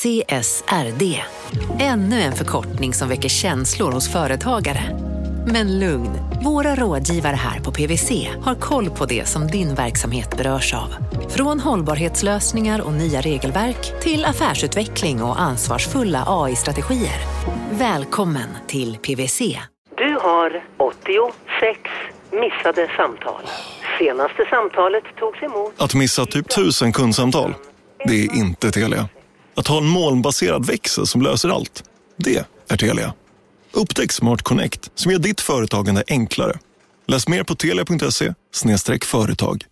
CSRD. Ännu en förkortning som väcker känslor hos företagare. Men lugn, våra rådgivare här på PWC har koll på det som din verksamhet berörs av. Från hållbarhetslösningar och nya regelverk till affärsutveckling och ansvarsfulla AI-strategier. Välkommen till PWC. Du har 86 missade samtal. Senaste samtalet togs emot... Att missa typ tusen kundsamtal, det är inte Telia. Att ha en molnbaserad växel som löser allt, det är Telia. Upptäck Smart Connect som gör ditt företagande enklare. Läs mer på telia.se företag.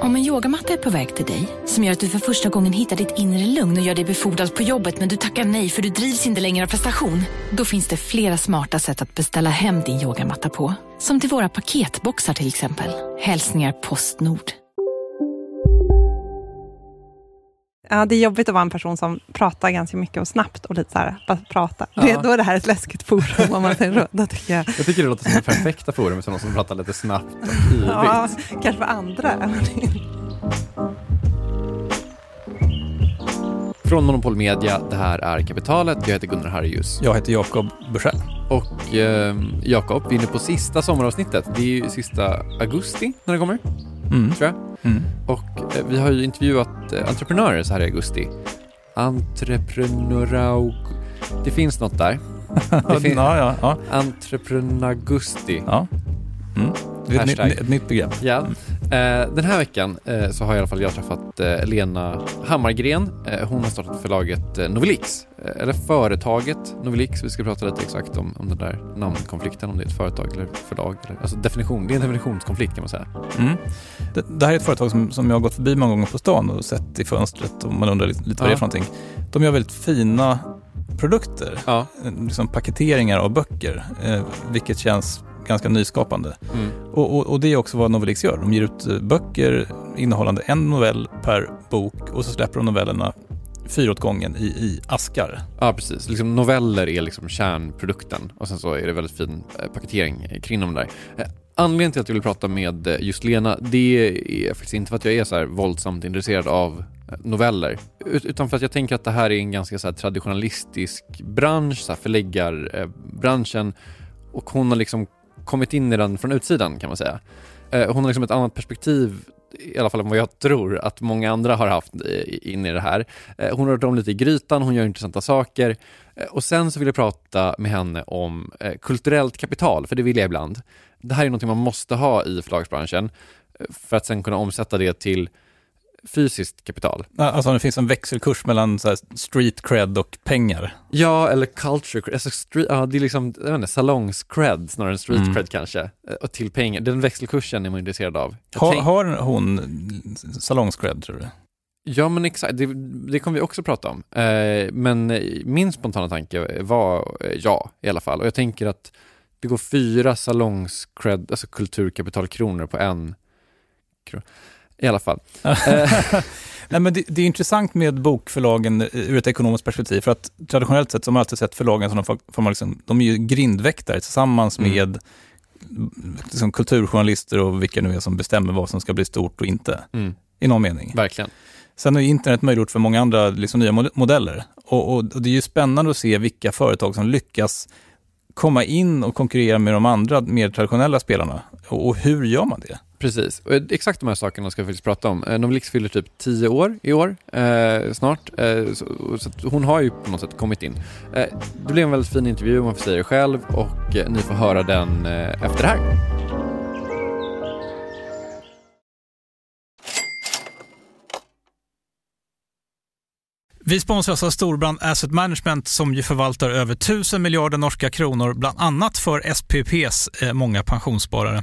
Om en yogamatta är på väg till dig, som gör att du för första gången hittar ditt inre lugn och gör dig befordrad på jobbet men du tackar nej för du drivs inte längre av prestation. Då finns det flera smarta sätt att beställa hem din yogamatta på. Som till våra paketboxar till exempel. Hälsningar Postnord. Ja, det är jobbigt att vara en person som pratar ganska mycket och snabbt och lite så här, bara prata. Ja. Det, då är det här ett läskigt forum om man säger så. Tycker jag, Jag tycker det låter som det perfekta forumet för någon som pratar lite snabbt och yvigt. ja, kanske för andra. Från Monopol Media, det här är Kapitalet. Jag heter Gunnar Harrius. Jag heter Jakob Bursell. Och eh, Jakob, vi är inne på sista sommaravsnittet. Det är ju sista augusti när det kommer, Mm. tror jag. Mm. Och eh, vi har ju intervjuat eh, entreprenörer så här i augusti. Entreprenöraug... Det finns något där. ja, fin- ja, ja, ja. Entreprenaugusti. ja. Mm. Det är ett, nytt- ett nytt begrepp. Ja. Eh, den här veckan eh, så har i alla fall jag träffat eh, Lena Hammargren. Hon har startat förlaget Novelix. Eller företaget Novelix. Vi ska prata lite exakt om, om den där namnkonflikten, om det är ett företag eller företag. Eller, alltså definition, det är en definitionskonflikt kan man säga. Mm. Det, det här är ett företag som, som jag har gått förbi många gånger på stan och sett i fönstret och man undrar lite, vad det är Ja. för någonting. De gör väldigt fina produkter, Ja. liksom paketeringar av böcker, vilket känns ganska nyskapande. Mm. Och, och, och det är också vad Novelix gör. De ger ut eh, böcker innehållande en novell per bok och så släpper de novellerna fyra åt gången i, i askar. Ja, precis. Liksom noveller är liksom kärnprodukten och sen så är det väldigt fin eh, paketering kring dem där. Eh, Anledningen till att jag vill prata med just Lena, det är faktiskt inte för att jag är så här våldsamt intresserad av noveller, ut- utan för att jag tänker att det här är en ganska så traditionalistisk bransch, så här förläggarbranschen, och hon har liksom kommit in i den från utsidan kan man säga. Eh, hon har liksom ett annat perspektiv, i alla fall än vad jag tror att många andra har haft in i det här. Eh, hon har rört om lite i grytan, hon gör intressanta saker. Eh, och sen så vill jag prata med henne om kulturellt kapital, för det vill jag ibland. Det här är någonting man måste ha i förlagsbranschen för att sen kunna omsätta det till fysiskt kapital. Alltså det finns en växelkurs mellan så street cred och pengar. Ja, eller culture cred. Alltså street, ja, det är liksom jag vet inte, salongs-cred snarare än street Mm. cred kanske. Eh, Och till pengar. Den växelkursen är man intresserad av. Jag Har, hon salongscred tror du? Ja, men exakt. Det, det kommer vi också prata om. Eh, men eh, min spontana tanke var eh, ja, i alla fall. Och jag tänker att det går fyra salongs-cred, alltså kulturkapitalkronor på en krona. I alla fall. Nej, men det, det är intressant med bokförlagen ur ett ekonomiskt perspektiv. För att traditionellt sett så har man alltid sett förlagen som någon form liksom, de är ju grindväktare tillsammans Mm. med liksom, kulturjournalister och vilka nu är som bestämmer vad som ska bli stort och inte. mm, I någon mening. verkligen. Sen har internet möjliggjort för många andra liksom, nya mod- modeller. Och, och, och det är ju spännande att se vilka företag som lyckas komma in och konkurrera med de andra mer traditionella spelarna. Och, och hur gör man det? Precis. Och eh, exakt de här sakerna ska vi faktiskt prata om. Eh, Novelix fyller typ 10 år i år, eh, snart. Eh, så, så hon har ju på något sätt kommit in. Eh, det blev en väldigt fin intervju, om man får säga det själv, och eh, ni får höra den eh, efter det här. Vi sponsras av Storbrand Asset Management som ju förvaltar över 1000 miljarder norska kronor, bland annat för SPPs eh, många pensionssparare.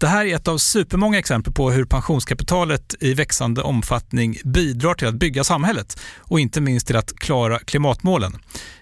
Det här är ett av supermånga exempel på hur pensionskapitalet i växande omfattning bidrar till att bygga samhället och inte minst till att klara klimatmålen.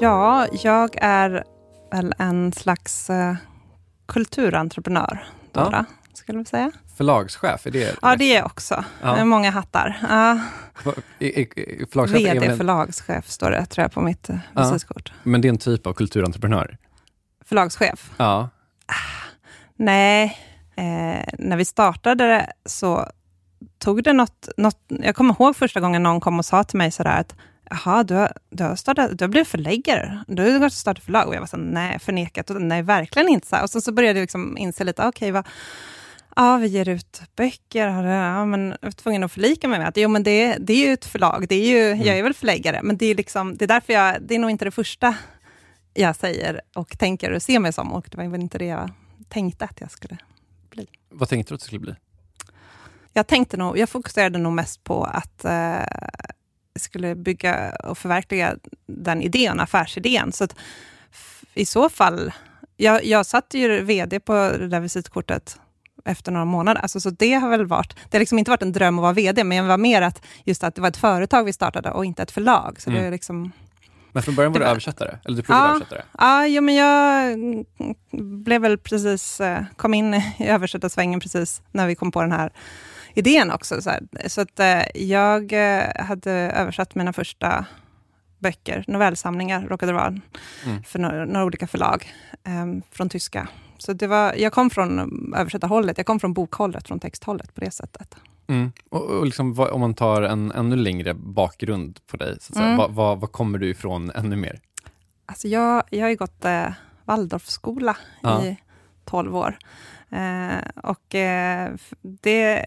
Ja, jag är väl en slags uh, kulturentreprenör, Dora, ja. skulle vi säga. Förlagschef, är det? Ja, det är jag också. Ja. Det är många hattar. Ja. Förlagschef VD väl... förlagschef står det, tror jag, på mitt uh, ja. visitkort. Men det är en typ av kulturentreprenör? Förlagschef? Ja. Ah, nej, eh, när vi startade det så tog det något, något... Jag kommer ihåg första gången någon kom och sa till mig sådär att Jaha, du har, du, har startat, du har blivit förläggare? Du har startat förlag? Och jag var så nej, förnekat. Och, nej, verkligen inte. Så Och så, så började jag liksom inse lite, okej, okay, Ja, vi ger ut böcker. Ja, men jag var tvungen att förlika mig med att jo, men det, det är ju ett förlag. Det är ju, mm. Jag är väl förläggare, men det är, liksom, det är därför jag... Det är nog inte det första jag säger och tänker och ser mig som. Och det var väl inte det jag tänkte att jag skulle bli. Vad tänkte du att det skulle bli? Jag, tänkte nog, jag fokuserade nog mest på att eh, skulle bygga och förverkliga den idén, affärsidén. Så att, i så fall, jag, jag satt ju VD på det där visitkortet efter några månader. Alltså, så det har väl varit, det har liksom inte varit en dröm att vara VD, men det var mer att, just att det var ett företag vi startade och inte ett förlag. Så mm. det är liksom, men från början var du översättare? Eller du ja, översättare? Ja, jo, men jag blev väl precis, eh, kom in i översättarsvängen precis när vi kom på den här idén också. Så, så att eh, jag eh, hade översatt mina första böcker, novellsamlingar råkade det vara, mm. för några, några, olika förlag um, från tyska. Så det var, jag kom från översättarhållet, jag kom från bokhållet, från texthållet på det sättet. Mm. Och, och liksom, vad, om man tar en ännu längre bakgrund på dig, så mm. vad, vad, vad, kommer du ifrån ännu mer? Alltså jag, jag har ju gått eh, Waldorfskola ja. i 12 år. Eh, och eh, det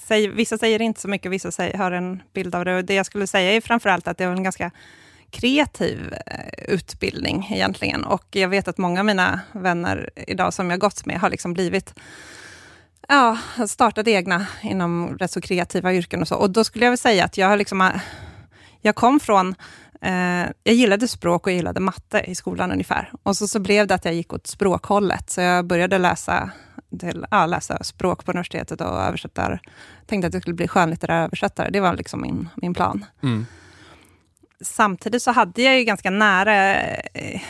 säger, vissa säger inte så mycket, vissa säger, har en bild av det. Och det jag skulle säga är framförallt att det är en ganska kreativ eh, utbildning egentligen. Och jag vet att många av mina vänner idag som jag gått med har liksom blivit ja, startat egna inom rätt så kreativa yrken och så. Och då skulle jag väl säga att jag har liksom, eh, jag kom från Eh, jag gillade språk och gillade matte i skolan ungefär. Och så, så blev det att jag gick åt språkhållet, så jag började läsa, till, ja, läsa språk på universitetet och översättar. Tänkte att jag skulle bli skönlitterär översättare. Det var liksom min, min plan. Mm. Samtidigt så hade jag ju ganska nära eh,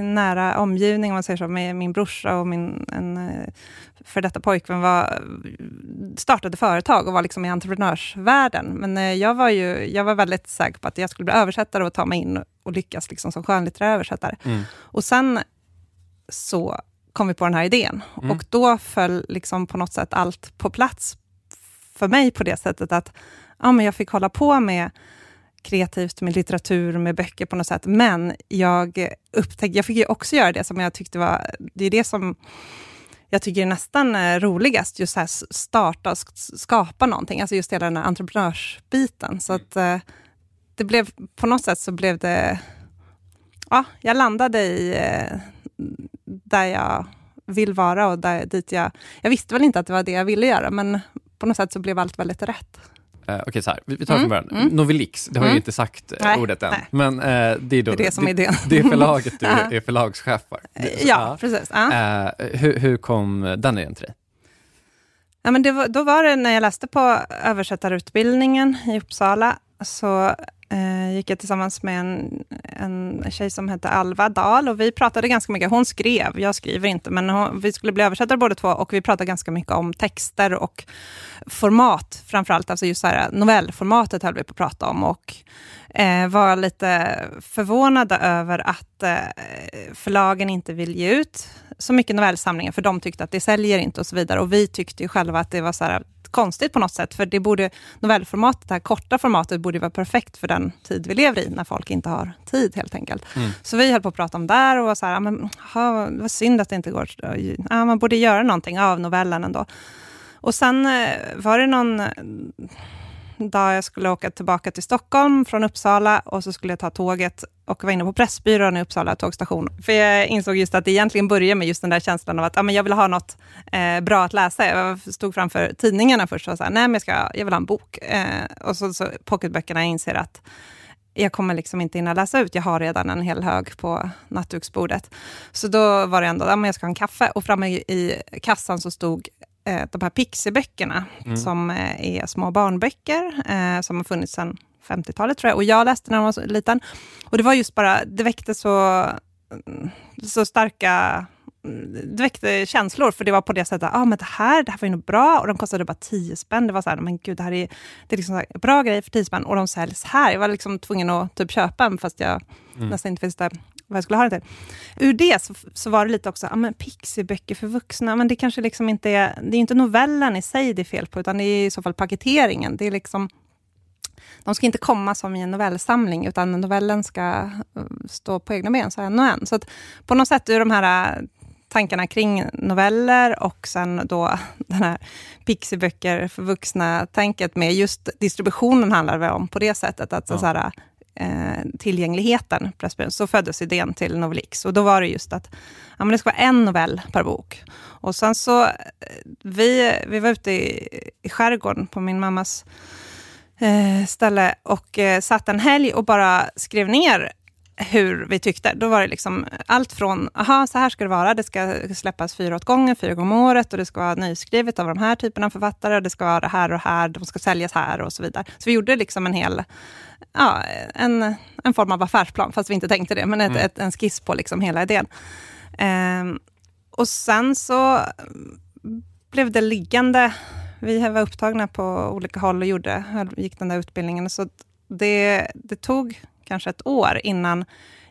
nära omgivning, om man säger så, med min brorsa och min en, eh, för detta pojkvän var, startade företag och var liksom i entreprenörsvärlden. Men eh, jag var, ju, jag var väldigt säker på att jag skulle bli översättare och ta mig in och lyckas liksom som skönlitterär översättare. Mm. Och sen så kom vi på den här idén mm. och då föll liksom på något sätt allt på plats för mig på det sättet att ja, men jag fick hålla på med kreativt med litteratur, med böcker på något sätt. Men jag upptäckte, jag fick ju också göra det som jag tyckte var, det är det som jag tycker är nästan eh, roligast, just här starta och skapa någonting, alltså just hela den här entreprenörsbiten. Så att eh, det blev, på något sätt så blev det, ja, jag landade i eh, där jag vill vara och där, dit jag, jag visste väl inte att det var det jag ville göra, men på något sätt så blev allt väldigt rätt. Uh, Okej, okay, så här. Vi, vi tar mm. från början. Mm. Novelix, det har mm. jag inte sagt uh, nej, ordet än. Nej. Men uh, det är då det, är det som är idén. Det, är förlaget du är förlagschef för. ja, precis. hur, hur kom den idén till dig? Ja, men det var, då var det när jag läste på översättarutbildningen i Uppsala, så eh, gick jag tillsammans med en, en tjej som hette Alva Dahl och vi pratade ganska mycket. Hon skrev, jag skriver inte, men hon, vi skulle bli översättare båda två och vi pratade ganska mycket om texter och format framförallt. Alltså just så här, novellformatet höll vi på att prata om och eh, var lite förvånade över att eh, förlagen inte vill ge ut så mycket novellsamlingar, för de tyckte att det säljer inte och så vidare. Och vi tyckte ju själva att det var så här, konstigt på något sätt, för det borde, novellformatet, det här korta formatet, borde vara perfekt för den tid vi lever i, när folk inte har tid helt enkelt. Mm. Så vi höll på att prata om det där och var så här, men, ha, var synd att det inte går, ja, man borde göra någonting av novellen ändå. Och sen eh, var det någon dag jag skulle åka tillbaka till Stockholm från Uppsala och så skulle jag ta tåget och var inne på Pressbyrån i Uppsala tågstation. För jag insåg just att det egentligen började med just den där känslan av att ja, men jag vill ha något eh, bra att läsa. Jag stod framför tidningarna först och sa, nej men jag, ska, jag vill ha en bok. Eh, och så, så pocketböckerna inser att jag kommer liksom inte hinna läsa ut, jag har redan en hel hög på nattduksbordet. Så då var det ändå, ja, men jag ska ha en kaffe. Och framme i kassan så stod de här Pixie-böckerna, mm. som eh, är små barnböcker, eh, som har funnits sedan 50-talet tror jag. Och jag läste när jag var liten. Och det var just bara, det väckte så, så starka det väckte känslor, för det var på det sättet, ah, men det här, det här var ju nog bra, och de kostade bara 10 spänn. Det var så här, men gud, det här är, det är liksom bra grejer för 10 spänn, och de säljs här. Jag var liksom tvungen att typ köpa en, fast jag mm. nästan inte visste vad jag skulle ha det till. Ur det så, så var det lite också, ja men pixieböcker för vuxna, men det kanske liksom inte är, det är inte novellen i sig det är fel på, utan det är i så fall paketeringen. Det är liksom, de ska inte komma som i en novellsamling, utan novellen ska eh, stå på egna ben, så en och en. Så på något sätt, ur de här eh, tankarna kring noveller och sen då den här pixieböcker för vuxna-tänket med just distributionen handlar det om på det sättet. Att ja. så här, eh, tillgängligheten, så föddes idén till Novelix. Och då var det just att ja, men det ska vara en novell per bok. Och sen så, eh, vi, vi var ute i, i skärgården på min mammas eh, ställe och eh, satt en helg och bara skrev ner hur vi tyckte. Då var det liksom allt från, aha, så här ska det vara, det ska släppas fyra åt gången, fyra gånger om året och det ska vara nyskrivet av de här typerna av författare, och det ska vara det här och här, de ska säljas här och så vidare. Så vi gjorde liksom en hel, ja, en, en form av affärsplan, fast vi inte tänkte det, men ett, mm. ett, en skiss på liksom hela idén. Um, och sen så blev det liggande. Vi var upptagna på olika håll och gjorde, gick den där utbildningen, så det, det tog kanske ett år innan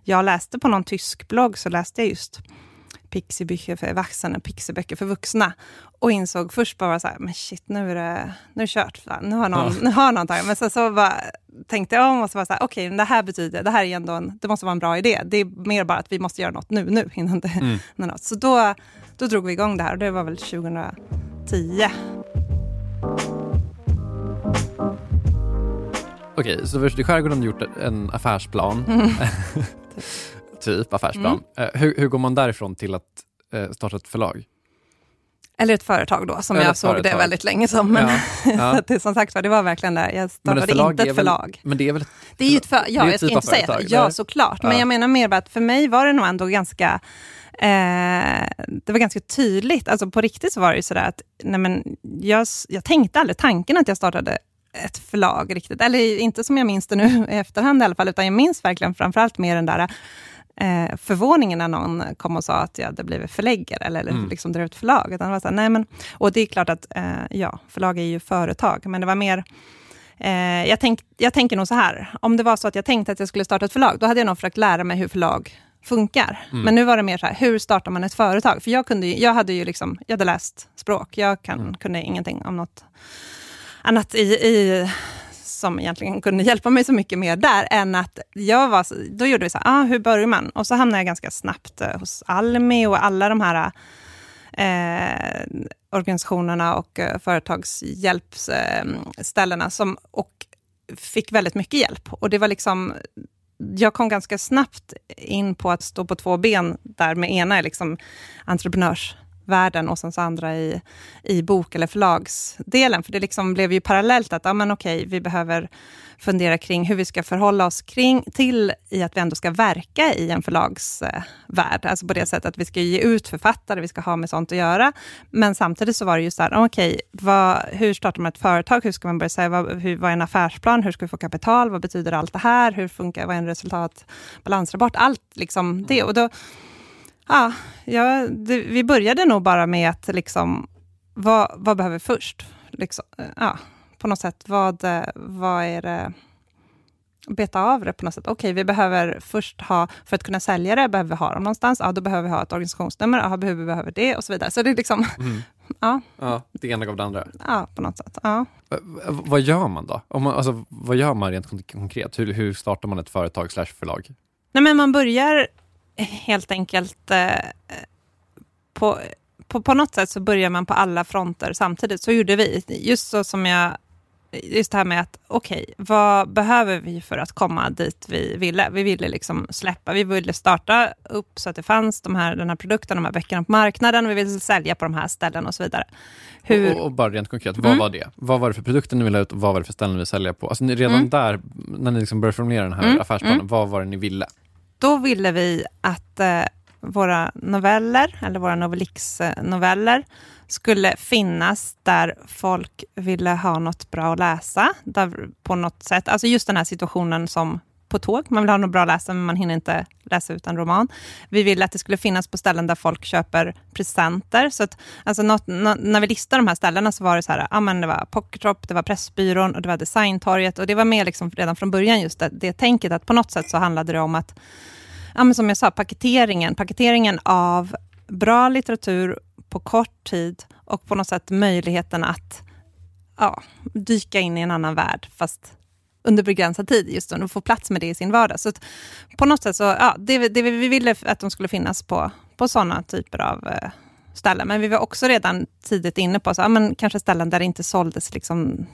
jag läste på någon tysk blogg, så läste jag just Pixiebücher för vuxna, Pixieböcker för vuxna. Och insåg först bara så här, men shit, nu är det, nu är det kört. Nu har någon, ja. nu har någon tagit. Men så, så bara, tänkte jag om och så var så här, okej, okay, det här betyder, det här är ändå en, det måste vara en bra idé. Det är mer bara att vi måste göra något nu, nu, innan det mm. något. Så då, då drog vi igång det här och det var väl 2010. Okej, så först i skärgården har gjort en affärsplan. Mm. Typ affärsplan. Mm. Eh, hur, hur, går man därifrån till att eh, starta ett förlag? Eller ett företag då, som Eller jag såg företag. det väldigt länge som. Men ja, ja. det, som sagt det var verkligen där. Jag startade ett inte ett förlag. Väl, men det är väl ett, det är ju ett för, ja, jag ska typ inte säga det. Ja, såklart. Ja. Men jag menar mer att för mig var det nog ändå ganska Eh, det var ganska tydligt, alltså på riktigt så var det ju sådär att nej men, jag, jag tänkte aldrig tanken att jag startade ett förlag riktigt. Eller inte som jag minns det nu i efterhand i alla fall, utan jag minns verkligen framförallt mer den där eh, förvåningen när någon kom och sa att jag hade blivit förläggare, eller, mm. liksom drev ett förlag. Utan det var så här, nej men, och det är klart att, eh, ja, förlag är ju företag, men det var mer eh, jag, tänk, jag tänker nog så här, om det var så att jag tänkte att jag skulle starta ett förlag, då hade jag nog försökt lära mig hur förlag funkar. Mm. Men nu var det mer så här, hur startar man ett företag? För jag, kunde ju, jag hade ju liksom, jag hade läst språk, jag kan, mm. kunde ingenting om något annat i, i som egentligen kunde hjälpa mig så mycket mer där, än att jag var, då gjorde vi så här, ah, hur börjar man? Och så hamnade jag ganska snabbt eh, hos Almi och alla de här eh, organisationerna och eh, företagshjälpsställena, eh, som, och fick väldigt mycket hjälp. Och det var liksom, jag kom ganska snabbt in på att stå på två ben, där med ena är liksom entreprenörs världen och sen så andra i, i bok eller förlagsdelen. För det liksom blev ju parallellt att, ja men okej, vi behöver fundera kring hur vi ska förhålla oss kring, till i att vi ändå ska verka i en förlagsvärld. Alltså på det sättet att vi ska ge ut författare, vi ska ha med sånt att göra. Men samtidigt så var det ju så här, okej, vad, hur startar man ett företag? Hur ska man börja säga, vad, hur, vad är en affärsplan? Hur ska vi få kapital? Vad betyder allt det här? Hur funkar, vad är en resultat, balansrapport? Allt liksom det. Och då, ja, ja det, vi började nog bara med att liksom, vad, vad behöver vi först? Liksom, ja, på något sätt, vad, vad är det beta av det på något sätt. Okej, okay, vi behöver först ha, för att kunna sälja det, behöver vi ha dem någonstans. Ja, då behöver vi ha ett organisationsnummer. Ja, behöver vi behöver det och så vidare. Så det är liksom, mm. ja. ja. Det ena gav det andra. Ja, på något sätt. Ja. vad gör man då? Om man, alltså, vad gör man rent konkret? Hur, hur startar man ett företag slash förlag? Nej, men man börjar helt enkelt eh, på, på, på något sätt så börjar man på alla fronter samtidigt. Så gjorde vi. Just så som jag just det här med att, okej, okay, vad behöver vi för att komma dit vi ville? Vi ville liksom släppa, vi ville starta upp så att det fanns de här, den här produkten, de här böckerna på marknaden, vi ville sälja på de här ställena och så vidare. Hur... Och, och, bara rent konkret, vad mm. var det? Vad var det för produkter ni ville ha ut och vad var det för ställen ni ville sälja på? Alltså redan mm. där, när ni liksom började formulera den här mm. affärsplanen, mm. vad var det ni ville? Då ville vi att eh, våra noveller, eller våra Novelix-noveller, skulle finnas där folk ville ha något bra att läsa. Där på något sätt, alltså just den här situationen som på tåg. Man vill ha något bra att läsa, men man hinner inte läsa ut en roman. Vi ville att det skulle finnas på ställen där folk köper presenter. Så att, alltså något, när vi listade de här ställena så var det så här, ah, men det var Pocketshop, det var Pressbyrån och det var Designtorget. Och det var med liksom redan från början just det, det tänket att på något sätt så handlade det om att, ah, men som jag sa, paketeringen, paketeringen av bra litteratur på kort tid och på något sätt möjligheten att ja, dyka in i en annan värld, fast under begränsad tid, just och få plats med det i sin vardag. Så på något sätt så, ja, det, det vi ville att de skulle finnas på, på sådana typer av eh, ställen. Men vi var också redan tidigt inne på så, ja, men kanske ställen där det inte såldes liksom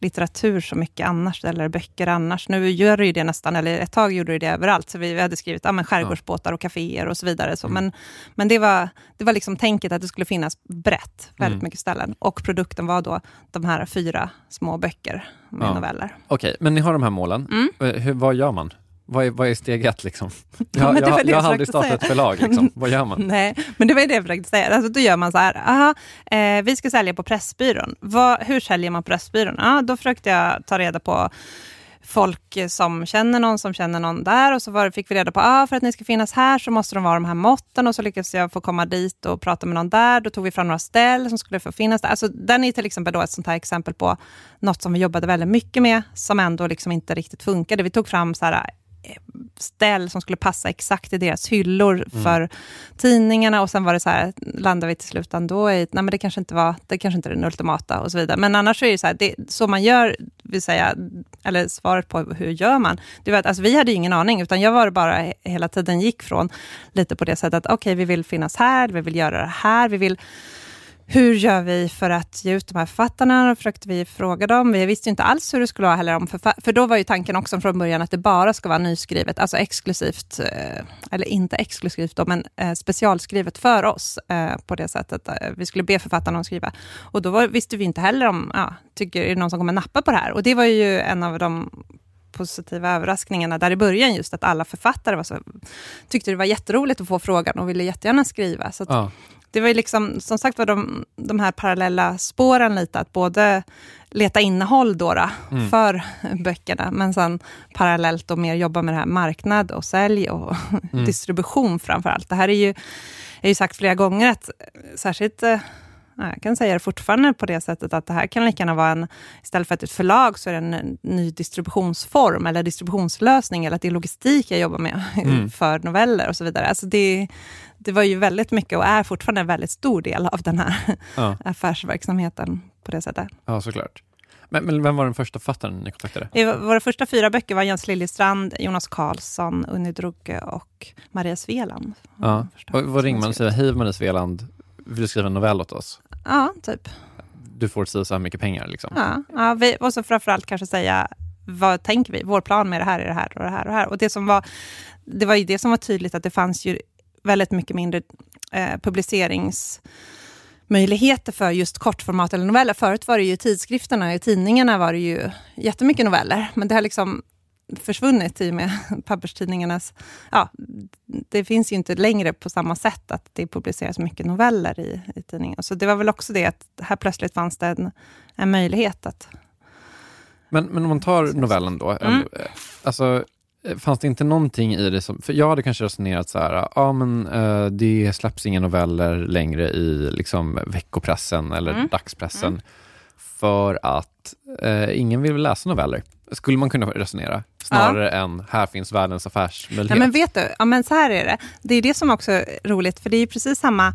litteratur så mycket annars, eller böcker annars. Nu gör det ju det nästan, eller ett tag gjorde det det överallt. Så vi hade skrivit ja, men skärgårdsbåtar och kaféer och så vidare. Så, mm. Men, men det var, det var liksom tänket att det skulle finnas brett, väldigt mm. mycket ställen. Och produkten var då de här fyra små böcker med ja. noveller. Okej, okay, men ni har de här målen. Mm. Eh, hur, vad gör man? Vad är, vad är steg ett? Liksom? Jag, jag, jag, jag har aldrig startat ett förlag. Liksom. Vad gör man? Nej, men det var det jag försökte säga. Alltså, då gör man så här, aha, eh, vi ska sälja på Pressbyrån. Vad, hur säljer man på Pressbyrån? Ah, då försökte jag ta reda på folk som känner någon som känner någon där och så var, fick vi reda på att ah, för att ni ska finnas här så måste de vara de här måtten och så lyckades jag få komma dit och prata med någon där. Då tog vi fram några ställ som skulle få finnas där. Alltså, den är till exempel då ett sånt här exempel på något som vi jobbade väldigt mycket med som ändå liksom inte riktigt funkade. Vi tog fram så här, ställ som skulle passa exakt i deras hyllor mm. för tidningarna och sen var det så här, landade vi till slut ändå i, nej men det kanske inte var, det kanske inte är den ultimata och så vidare. Men annars är det så här, det, så man gör, vill säga, eller svaret på hur gör man, det var att alltså, vi hade ingen aning, utan jag var bara hela tiden gick från lite på det sättet att okej, okay, vi vill finnas här, vi vill göra det här, vi vill hur gör vi för att ge ut de här författarna? Då försökte vi fråga dem. Vi visste inte alls hur det skulle vara heller. Om för då var ju tanken också från början att det bara ska vara nyskrivet, alltså exklusivt, eh, eller inte exklusivt då, men eh, specialskrivet för oss eh, på det sättet. Vi skulle be författarna att skriva. Och då var, visste vi inte heller om, ja, tycker, är det någon som kommer nappa på det här? Och det var ju en av de positiva överraskningarna där i början, just att alla författare var så, tyckte det var jätteroligt att få frågan och ville jättegärna skriva. Så ja det var ju liksom, som sagt var de, de här parallella spåren lite, att både leta innehåll då, då mm. för böckerna, men sen parallellt och mer jobba med det här marknad och sälj och mm. distribution framför allt. Det här är ju, har ju sagt flera gånger att särskilt eh, jag kan säga det fortfarande på det sättet att det här kan lika gärna vara en, istället för att ett förlag, så är det en ny distributionsform eller distributionslösning, eller att det är logistik jag jobbar med mm. för noveller och så vidare. Alltså det, det var ju väldigt mycket och är fortfarande en väldigt stor del av den här ja. affärsverksamheten på det sättet. Ja, såklart. Men, men, vem var den första författaren ni kontaktade? I våra första fyra böcker var Jens Liljestrand, Jonas Karlsson, Unni Drugge och Maria Sveland. Ja. Och, vad ringer man och säger, hej Maria Sveland, vill du skriva en novell åt oss? Ja, typ. Du får så här mycket pengar liksom? Ja, ja vi, och så framförallt kanske säga, vad tänker vi? Vår plan med det här är det här och det här och det här. Och det som var, det var ju det som var tydligt, att det fanns ju väldigt mycket mindre eh, publiceringsmöjligheter för just kortformat eller noveller. Förut var det ju tidskrifterna, i tidningarna var det ju jättemycket noveller, men det har liksom försvunnit i och med papperstidningarnas... Ja, det finns ju inte längre på samma sätt att det publiceras mycket noveller i, i tidningen. Så det var väl också det att här plötsligt fanns det en, en möjlighet att... Men, men om man tar novellen då, Mm. eh, alltså fanns det inte någonting i det som, för jag hade kanske resonerat så här, ja men eh, det släpps inga noveller längre i liksom veckopressen eller Mm. dagspressen för att eh, ingen vill väl läsa noveller. Skulle man kunna resonera? Snarare än, här finns världens affärsmöjlighet. Ja, men vet du, ja, men så här är det. Det är det som också är roligt, för det är precis samma...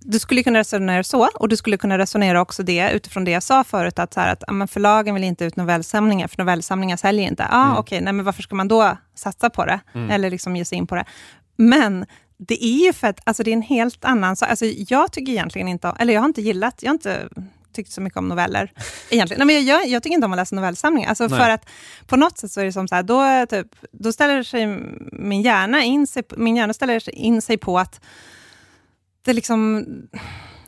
Du skulle kunna resonera så, och du skulle kunna resonera också det utifrån det jag sa förut, att, så här, att ja, men förlagen vill inte ut novellsamlingar, för novellsamlingar säljer inte. Ja, Mm. okej, nej, men varför ska man då satsa på det? Eller liksom ge sig in på det? Men det är ju för att alltså, det är en helt annan sak. Alltså, jag tycker egentligen inte, eller jag har inte gillat, jag har inte tyckt så mycket om noveller. Egentligen. Nej, men jag, jag, tycker inte om att läsa novellsamlingar. Alltså Nej. för att på något sätt så är det som så här, då, typ, då ställer sig min hjärna in sig, min hjärna ställer sig in sig på att det liksom...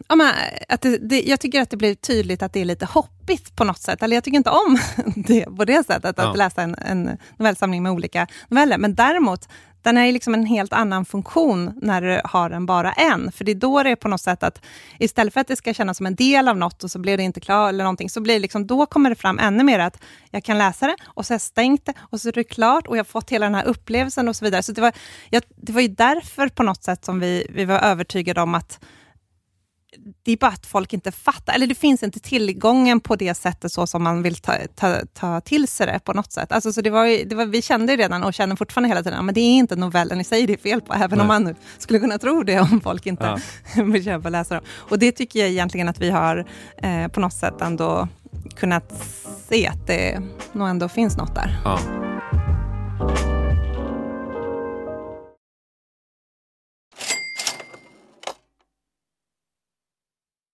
Ja, men, att det, det, jag tycker att det blir tydligt att det är lite hoppigt på något sätt. Eller jag tycker inte om det på det sättet, att Ja. läsa en, en novellsamling med olika noveller. Men däremot, den är liksom en helt annan funktion när du har den bara en. För det är då det är på något sätt att istället för att det ska kännas som en del av något och så blir det inte klart eller någonting, så blir det liksom, då kommer det fram ännu mer att jag kan läsa det och så har jag stängt det och så är det klart och jag har fått hela den här upplevelsen och så vidare. Så det var, jag, det var ju därför på något sätt som vi, vi var övertygade om att det är bara att folk inte fattar, eller det finns inte tillgången på det sättet så som man vill ta, ta, ta till sig det på något sätt. Alltså, så det var, det var, vi kände ju redan och känner fortfarande hela tiden, men det är inte novellen i sig det är fel på, även Nej. om man skulle kunna tro det om folk inte Ja. vill köpa och läsa dem. Och det tycker jag egentligen att vi har eh, på något sätt ändå kunnat se att det nog ändå finns något där. Ja.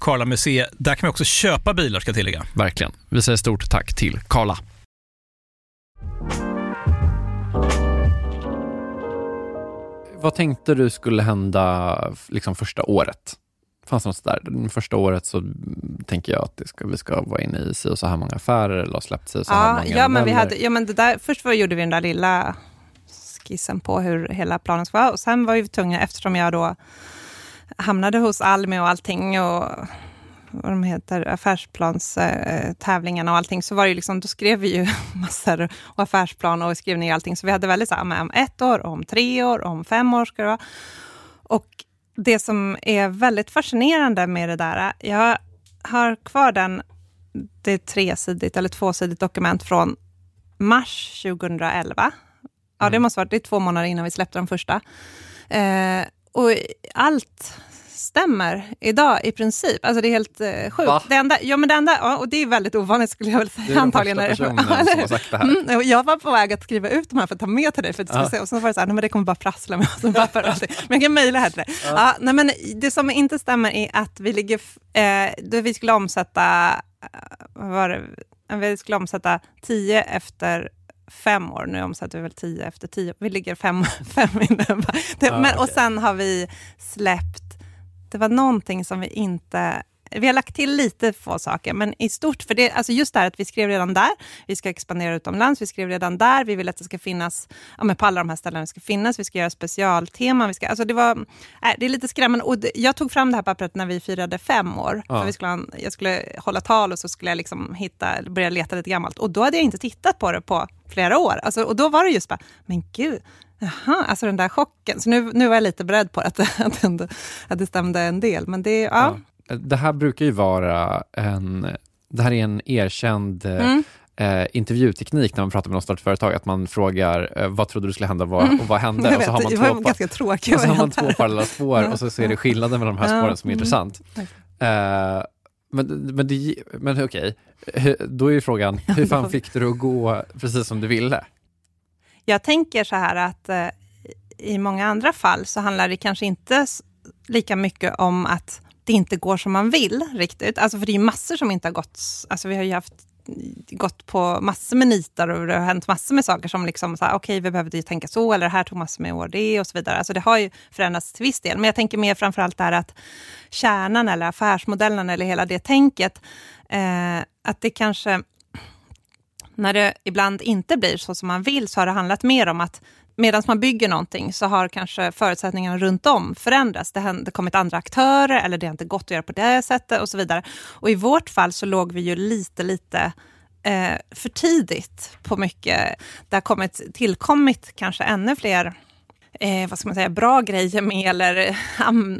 Karla Museet. Där kan man också köpa bilar ska jag tillägga. Verkligen. Vi säger stort tack till Karla. Vad tänkte du skulle hända liksom första året? Fanns det något där? Det första året så tänker jag att det ska, vi ska vara inne i si och så här många affärer eller ha släppt si och så här Ja, många ja, men vi hade, ja, men det där, först var, gjorde vi den där lilla skissen på hur hela planen ska vara. Och sen var vi tvungna, eftersom jag då hamnade hos Almi och allting och vad de heter, affärsplans-tävlingarna och allting, så var det ju liksom, då skrev vi ju massor och affärsplan och skrev ner allting. Så vi hade väldigt så här, om ett år, om tre år, om fem år ska det vara. Och det som är väldigt fascinerande med det där, jag har kvar den, det är tresidigt eller tvåsidigt dokument från mars 2011. Ja, det måste vara det är två månader innan vi släppte den första. Eh, och allt stämmer idag i princip. Alltså det är helt eh, sjukt. Va? Det enda, ja, men det enda, ja, och det är väldigt ovanligt skulle jag väl säga. Du är den antagligen. första när det- personen som har sagt det här. Mm, jag var på väg att skriva ut de här för att ta med till dig, för att Ja. ja. se, och så var det så här, nej, men det kommer bara prassla med allting. Men jag kan mejla här till dig. Ja. nej, men det som inte stämmer är att vi ligger, eh, då vi skulle omsätta, eh, vad var det, vi skulle omsätta 10 efter fem år. Nu omsätter vi väl 10 efter 10. Vi ligger fem, fem innan. Det, Ah, men, och sen har vi släppt, det var någonting som vi inte vi har lagt till lite få saker, men i stort, för det, alltså just det här att vi skrev redan där, vi ska expandera utomlands, vi skrev redan där, vi vill att det ska finnas, ja, men på alla de här ställena det ska finnas, vi ska göra specialteman, vi ska, alltså det var, äh, det är lite skrämmande. Och det, jag tog fram det här pappret när vi firade fem år, Ja. för vi skulle, jag skulle hålla tal och så skulle jag liksom hitta, börja leta lite gammalt, och då hade jag inte tittat på det på flera år. Alltså, och då var det just bara, men gud, Jaha, alltså den där chocken. Så nu, nu var jag lite beredd på att, att, ändå, att det stämde en del. Men det, ja. Ja. Det här brukar ju vara en, det här är en erkänd eh, Mm. eh, intervjuteknik när man pratar med någon startat företag, att man frågar eh, vad trodde du skulle hända vad, och vad hände? Och så har man det två, var pa- ganska tråkigt. och så har man två parallella spår och så ser det skillnaden mellan de här spåren som är mm. intressant. Eh, men, men, det, men okej, Hur- då är ju frågan, hur fan fick du det att gå precis som du ville? Jag tänker så här att eh, i många andra fall så handlar det kanske inte lika mycket om att det inte går som man vill riktigt. Alltså för det är massor som inte har gått, alltså vi har ju haft mm, gått på massor med nitar och det har hänt massor med saker som liksom, okej, okay, vi behövde ju tänka så, eller det här tog massor med år det och så vidare. Alltså det har ju förändrats till viss del, men jag tänker mer framförallt där att kärnan eller affärsmodellen eller hela det tänket, eh, att det kanske när det ibland inte blir så som man vill så har det handlat mer om att medan man bygger någonting så har kanske förutsättningarna runt om förändrats. Det har kommit andra aktörer eller det har inte gått att göra på det sättet och så vidare. Och i vårt fall så låg vi ju lite, lite eh, för tidigt på mycket. Det har kommit, tillkommit kanske ännu fler eh, vad ska man säga, bra grejer med eller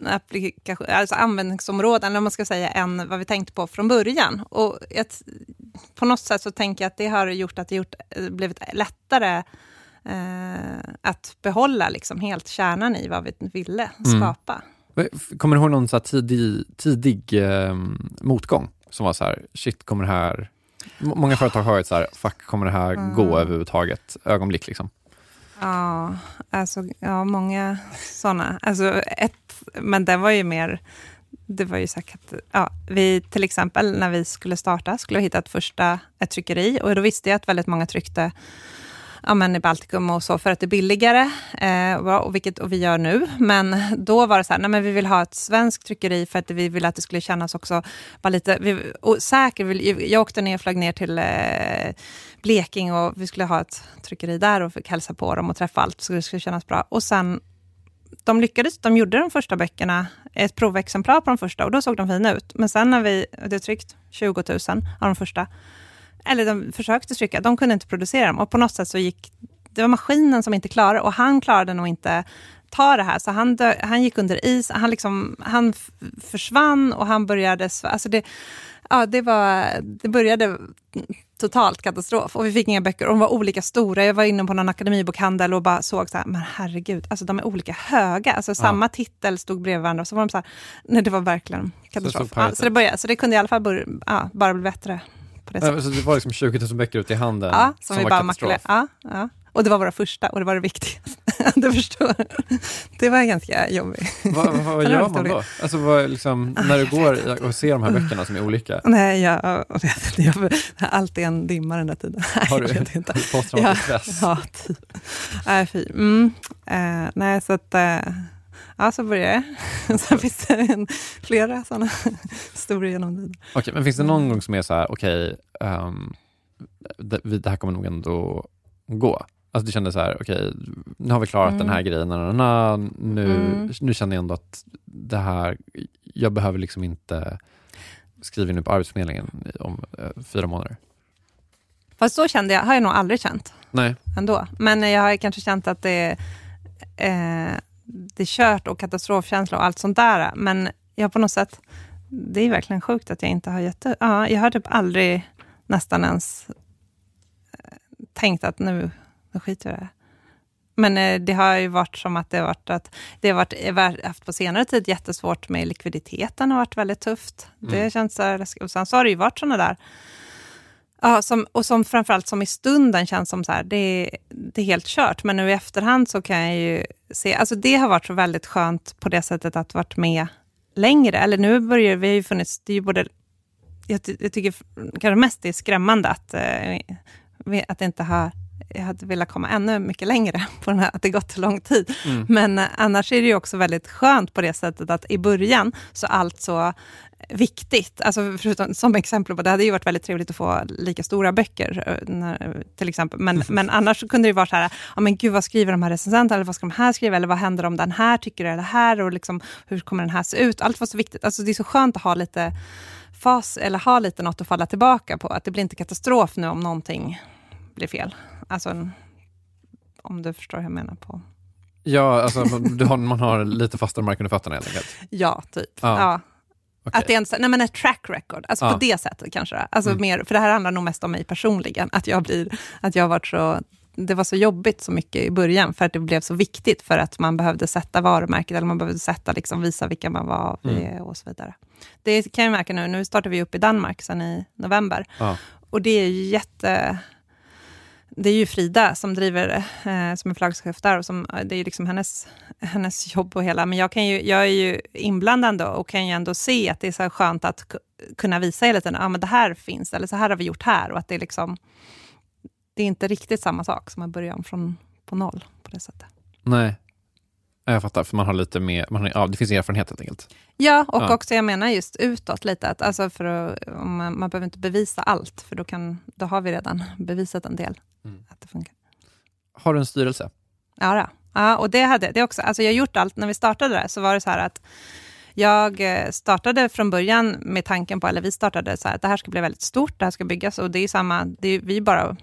applikation, alltså användningsområden, eller man ska säga, än vad vi tänkte på från början. Och ett, på något sätt så tänker jag att det har gjort att det gjort, eh, blivit lättare eh, att behålla liksom helt kärnan i vad vi ville Mm. skapa. Kommer du ihåg någon så här tidig, tidig eh, motgång som var så här, shit, kommer det här... Många företag har ju så här, fuck, kommer det här gå Mm. överhuvudtaget? Ögonblick liksom. Ja, alltså, ja många sådana. Alltså, ett, men det var ju mer... Det var ju säkert, ja, vi till exempel när vi skulle starta skulle vi hitta ett första ett tryckeri och då visste jag att väldigt många tryckte ja, men i Baltikum och så för att det är billigare, eh, och, vilket, och vi gör nu. Men då var det så här, nej, men vi vill ha ett svenskt tryckeri för att vi vill att det skulle kännas också, bara lite, vi, och säkert, jag åkte ner, flög ner till eh, Blekinge och vi skulle ha ett tryckeri där och fick hälsa på dem och träffa allt, så det skulle kännas bra. Och sen, de lyckades, de gjorde de första böckerna, ett provexemplar på de första och då såg de fina ut. Men sen när vi det tryckt 20 000 av de första, eller de försökte trycka, de kunde inte producera dem och på något sätt så gick, det var maskinen som inte klarade och han klarade nog inte ta det här, så han, dö, han gick under is, han, liksom, han försvann och han började, alltså det, ja, det, var, det började totalt katastrof. Och vi fick inga böcker. Och de var olika stora. Jag var inne på någon akademibokhandel och bara såg så här, men herregud, alltså de är olika höga. Alltså samma titel stod bredvid varandra. Så var de så här, nej det var verkligen katastrof. Så- Så, så det, började, så det kunde i alla fall bör, ja, bara bli bättre. På det sättet. Så det var liksom 20 000 böcker ute i handen Ja, som, vi var bara katastrof. Ja, ja. Och det var våra första och det var det viktigaste. du förstår. Det var ganska jobbigt. Vad, vad, gör man då? Alltså vad, liksom, när du går och ser de här böckerna som är olika, Nej, jag, vet inte. Det är alltid en dimma den där tiden. har du, jag inte. posttraumatisk stress? Ja, typ. Nej, fy. Mm. Eh, nej, så att... Eh, ja, så började jag. Sen finns det en, flera sådana historier genom tiden. Okej, men finns det någon gång som är så här, okej, ehm, det, det här kommer nog ändå gå? Alltså du kände så här, okej, nu har vi klarat Mm. den här grejen, na, na, na, nu, Mm. nu känner jag ändå att det här, jag behöver liksom inte skriva in på Arbetsförmedlingen om eh, fyra månader. Fast så kände jag, har jag nog aldrig känt Nej, ändå. Men jag har kanske känt att det, eh, det är kört och katastrofkänsla och allt sånt där. Men jag på något sätt, det är verkligen sjukt att jag inte har gett upp. Ja, jag har typ aldrig nästan ens eh, tänkt att nu, nu skiter jag i det. Men eh, det har ju varit som att det har varit att det har varit, har haft på senare tid jättesvårt med likviditeten har varit väldigt tufft. Det Mm. känns så här, och sen så har det ju varit sådana där Ja, som, och som framförallt som i stunden känns som så här, det, är- det är helt kört. Men nu i efterhand så kan jag ju se, alltså det har varit så väldigt skönt på det sättet att varit med längre. Eller nu börjar vi ju funnits, det är ju både, jag, jag tycker kanske mest det är skrämmande att, eh, att det inte har, jag hade velat komma ännu mycket längre på den här, att det gått lång tid. Mm. Men eh, annars är det ju också väldigt skönt på det sättet att i början så allt så viktigt. Alltså förutom, som exempel på det hade ju varit väldigt trevligt att få lika stora böcker, eh, när, till exempel. Men, men annars kunde det vara så här, ja men gud vad skriver de här recensenterna, eller vad ska de här skriva, eller vad händer om den här tycker det här, och liksom, hur kommer den här se ut? Allt var så viktigt. Alltså det är så skönt att ha lite fas, eller ha lite något att falla tillbaka på. Att det blir inte katastrof nu om någonting blir fel. Alltså, en- om du förstår hur jag menar på... ja, alltså, har, man har lite fastare mark under fötterna helt enkelt. Ja, typ. Ja. Ja. Okej. Att det är en, nej men ett track record, alltså Ja. på det sättet kanske. Alltså Mm. mer, för det här handlar nog mest om mig personligen, att jag blir, att jag har varit så, det var så jobbigt så mycket i början, för att det blev så viktigt, för att man behövde sätta varumärket, eller man behövde sätta, liksom, visa vilka man var Mm. och så vidare. Det kan jag märka nu, nu startar vi upp i Danmark sen i november, Ja. och det är ju jätte... Det är ju Frida som driver, eh, som är förlagschef där, och som, eh, det är ju liksom hennes, hennes jobb och hela, men jag, kan ju, jag är ju inblandad och kan ju ändå se att det är så här skönt att kunna visa hela tiden, ja men det här finns, eller så här har vi gjort här, och att det är liksom, det är inte riktigt samma sak som att börja om från på noll på det sättet. Nej, jag fattar, för man har lite mer, man har, ja, det finns erfarenhet helt enkelt. Ja, och Ja. också jag menar just utåt lite, att, alltså för att, man, man behöver inte bevisa allt, för då, kan, då har vi redan bevisat en del, Mm. att det funkar. Har du en styrelse? Ja, då. ja och det hade det också. Alltså jag har gjort allt, när vi startade där så var det så här att jag eh, startade från början med tanken på, eller vi startade så här, att det här ska bli väldigt stort, det här ska byggas och det är samma, det är, vi bara,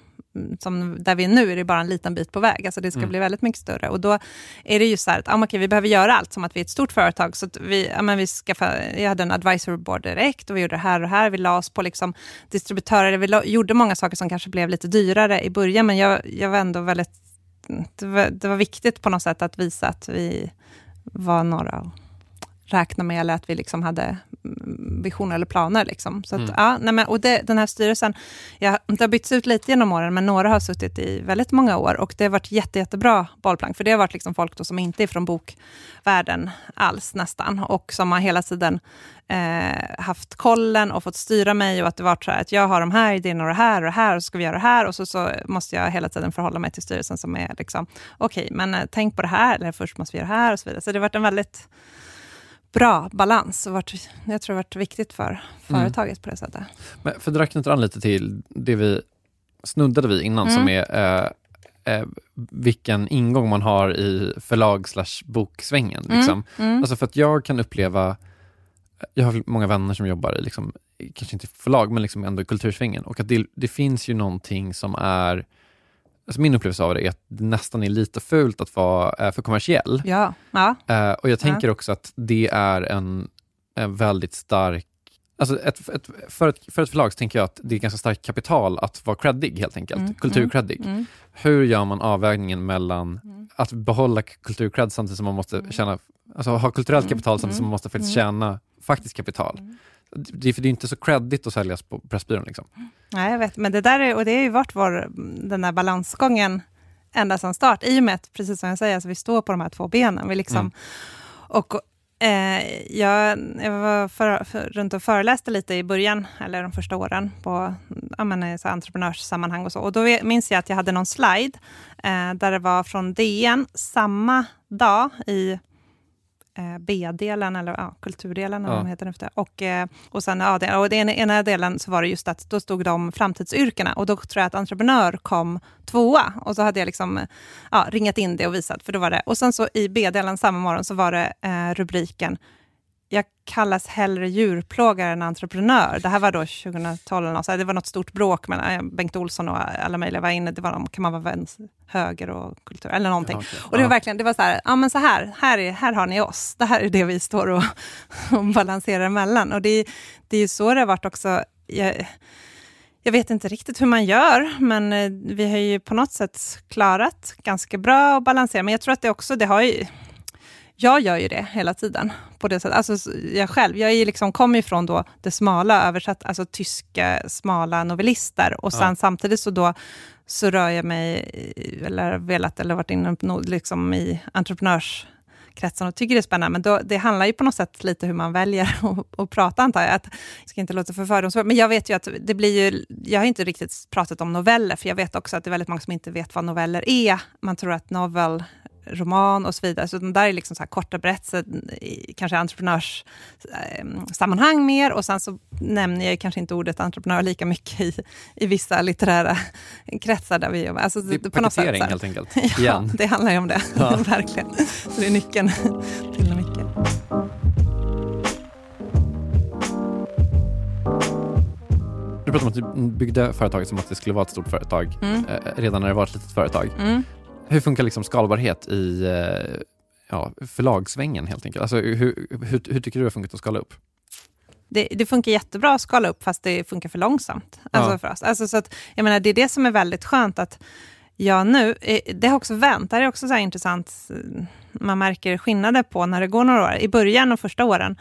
som där vi är nu, är det bara en liten bit på väg. Alltså det ska Mm. bli väldigt mycket större. Och då är det ju så här att, ah, okej, vi behöver göra allt som att vi är ett stort företag. Så vi, ja, men vi skaffade, jag hade en advisory board direkt och vi gjorde det här och här. Vi la oss på liksom distributörer. Vi la, gjorde många saker som kanske blev lite dyrare i början, men jag, jag var ändå väldigt det var, det var viktigt på något sätt att visa att vi var några räkna med, eller att vi liksom hade mm, visioner eller planer. Liksom. Så att, Mm. ja, nej men, och det, den här styrelsen, ja, det har bytts ut lite genom åren, men några har suttit i väldigt många år, och det har varit jätte, jättebra bollplank, för det har varit liksom folk som inte är från bokvärlden alls nästan, och som har hela tiden eh, haft kollen och fått styra mig och att det varit så här att jag har de här idéerna och det här och det här och så ska vi göra det här och så, så måste jag hela tiden förhålla mig till styrelsen som är liksom, okej, men eh, tänk på det här, eller först måste vi göra det här och så vidare. Så det har varit en väldigt bra balans och varit, jag tror det har varit viktigt för Mm. företaget på det sättet. Men för det knyter an lite till det vi snuddade vid innan, Mm. som är eh, eh, vilken ingång man har i förlag slash boksvängen. Liksom. Mm. Alltså för att jag kan uppleva, jag har många vänner som jobbar i, liksom, kanske inte förlag, men liksom ändå i kultursvängen. Och att det, det finns ju någonting som är, alltså min upplevelse av det är att det nästan är lite fult att vara eh, för kommersiell. Ja, ja. Eh, och jag tänker också att det är en, en väldigt stark Alltså ett, ett, för, ett, för ett förlag så tänker jag att det är ganska starkt kapital att vara creddig helt enkelt, Mm, kulturcreddig. Mm. Hur gör man avvägningen mellan Mm. att behålla kulturcred samtidigt som man måste tjäna, alltså ha kulturellt Mm, kapital samtidigt som man måste faktiskt tjäna faktiskt kapital. Det, är- för det är inte så creddigt att säljas på Pressbyrån. Liksom. Nej, jag vet. Men det där är, och det har ju varit vår, den där balansgången ända sedan start. I och med att, precis som jag säger, alltså, vi står på de här två benen. Vi liksom, Mm. och, eh, jag, jag var för, för, runt och föreläste lite i början, eller de första åren, på ja, men, i så här entreprenörssammanhang och så. Och då minns jag att jag hade någon slide, eh, där det var från DN, samma dag i eh, B-delen, eller ja, kulturdelen, Ja. heter det. Och, eh, och sen ja, det, och den ena delen så var det just att då stod de framtidsyrkena och då tror jag att entreprenör kom tvåa och så hade jag liksom ja, ringat in det och visat, för då var det. Och sen så i B-delen samma morgon så var det eh, rubriken jag kallas hellre djurplågare än entreprenör. Det här var då 2012, eller något, så det var något stort bråk mellan eh, Bengt Olsson och alla möjliga var inne. Det var om, kan man vara vänster, höger och kultur, eller någonting. Okej. Och det var verkligen, det var så här, ja men så här, här, är, här har ni oss. Det här är det vi står och, och balanserar emellan. Och det, det är ju så det har varit också. Jag, jag vet inte riktigt hur man gör, men eh, vi har ju på något sätt klarat ganska bra att balansera. Men jag tror att det också, det har ju... Jag gör ju det hela tiden. på det sättet. Alltså, jag själv, jag är liksom, kommer ju från då det smala, översatt, alltså tyska smala novellister. Och sen Ja. samtidigt så då så rör jag mig, eller velat, eller varit inne liksom i entreprenörskretsen och tycker det är spännande. Men då, det handlar ju på något sätt lite hur man väljer att, att prata, antar jag. Att, jag ska inte låta för fördomsfull, men jag vet ju att det blir ju... Jag har inte riktigt pratat om noveller, för jag vet också att det är väldigt många som inte vet vad noveller är. Man tror att novel roman och så vidare. Så de där är liksom så korta berättelser, i kanske entreprenörssammanhang mer. Och sen så nämner jag kanske inte ordet entreprenör lika mycket i, i vissa litterära kretsar där vi jobbar. Alltså, Det är på något sätt, här. helt enkelt. Ja, Igen. det handlar ju om det. Ja. Verkligen. Så det är nyckeln till mycket. Du pratade om att du byggde företaget som att det skulle vara ett stort företag Mm. eh, redan när det var ett litet företag. Mm. Hur funkar liksom skalbarhet i eh, ja, förlagssvängen helt enkelt? Alltså, hur, hur, hur tycker du det har funkat att skala upp? Det, det funkar jättebra att skala upp, fast det funkar för långsamt. Alltså Ja. för oss. Alltså så att, jag menar, det är det som är väldigt skönt, att jag nu, eh, det har också vänt, det är också så intressant, eh, man märker skillnader på när det går några år. I början, de första åren,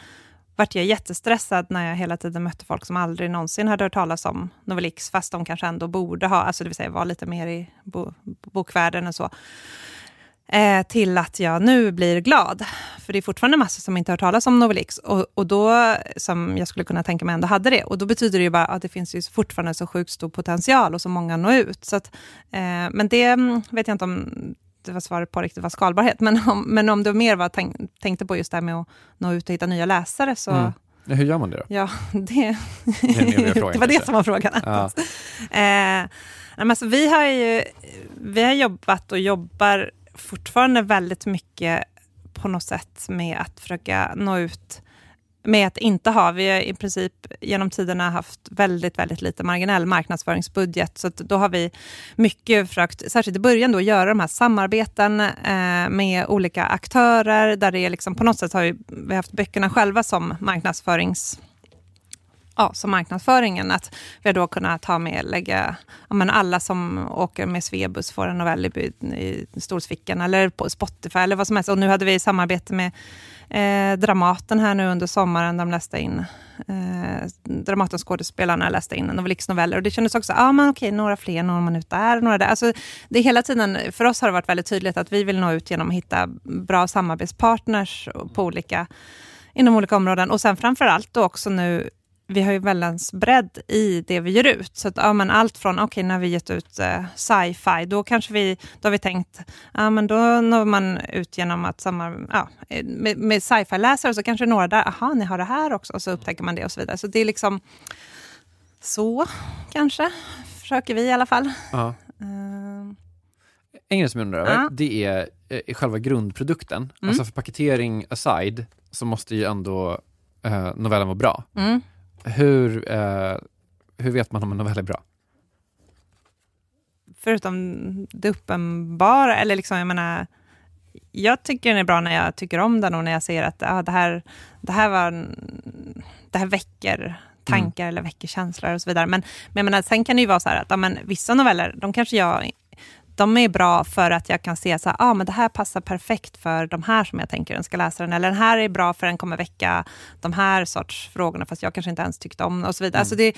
vart jag jättestressad när jag hela tiden mötte folk som aldrig någonsin hade hört talas om Novelix, fast de kanske ändå borde ha, alltså det vill säga var lite mer i bo, bokvärlden och så. Eh, till att jag nu blir glad. För det är fortfarande massor som inte har hört talas om Novelix. Och, och då, som jag skulle kunna tänka mig ändå hade det. Och då betyder det ju bara att det finns ju fortfarande så sjukt stor potential och så många når ut. Så att, eh, men det mm, vet jag inte om det var svaret på riktigt var skalbarhet. Men om, men om det mer var tänk, tänkte på just det här med att nå ut och hitta nya läsare så Mm. Ja, Hur gör man det då? Ja, det, Det är en evig fråga, det var det som var frågan. Ja. Eh, alltså, vi, har ju, vi har jobbat och jobbar fortfarande väldigt mycket på något sätt med att försöka nå ut med att inte ha, vi har i princip genom tiderna haft väldigt, väldigt lite marginell marknadsföringsbudget, så att då har vi mycket försökt, särskilt i början, då, göra de här samarbeten eh, med olika aktörer, där det är liksom, på något sätt har vi, vi har haft böckerna själva som marknadsförings ja, som marknadsföringen. Att vi har då kunnat ta med, lägga, ja, men alla som åker med Svebus får en novell i, i stolsfickan eller på Spotify eller vad som helst. Och nu hade vi samarbete med eh, Dramaten här nu under sommaren. De läste in, eh, Dramatenskådespelarna läste in Novelix noveller och det kändes också, ja ah, men okej, några fler når man ut där, några där. Alltså, det är hela tiden, för oss har det varit väldigt tydligt att vi vill nå ut genom att hitta bra samarbetspartners på olika, inom olika områden. Och sen framför allt då också nu vi har ju väldans bredd i det vi ger ut. Så att, ja, men allt från, okej, okay, när vi gett ut eh, sci-fi, då kanske vi, då har vi tänkt, ja men då når man ut genom att samar, ja, med, med sci-fi-läsare, så kanske några där, aha, ni har det här också, och så upptäcker man det och så vidare. Så det är liksom så, kanske, försöker vi i alla fall. Ja. Eh, En grej som jag undrar över, Ja. det är eh, själva grundprodukten. Mm. Alltså för paketering aside, så måste ju ändå eh, novellen vara bra. mm. Hur, eh, hur vet man om en novell är bra? förutom det uppenbara, eller liksom, jag menar, jag tycker den är bra när jag tycker om den och när jag ser att ah, det, här, det, här var, det här väcker tankar eller väcker känslor och så vidare. Men, men jag menar, sen kan det ju vara så här att ja, men, vissa noveller, de kanske jag de är bra för att jag kan se att ah, det här passar perfekt för de här som jag tänker den ska läsa den. Eller den här är bra för den kommer väcka de här sorts frågorna fast jag kanske inte ens tyckte om och så vidare. Mm. Alltså det,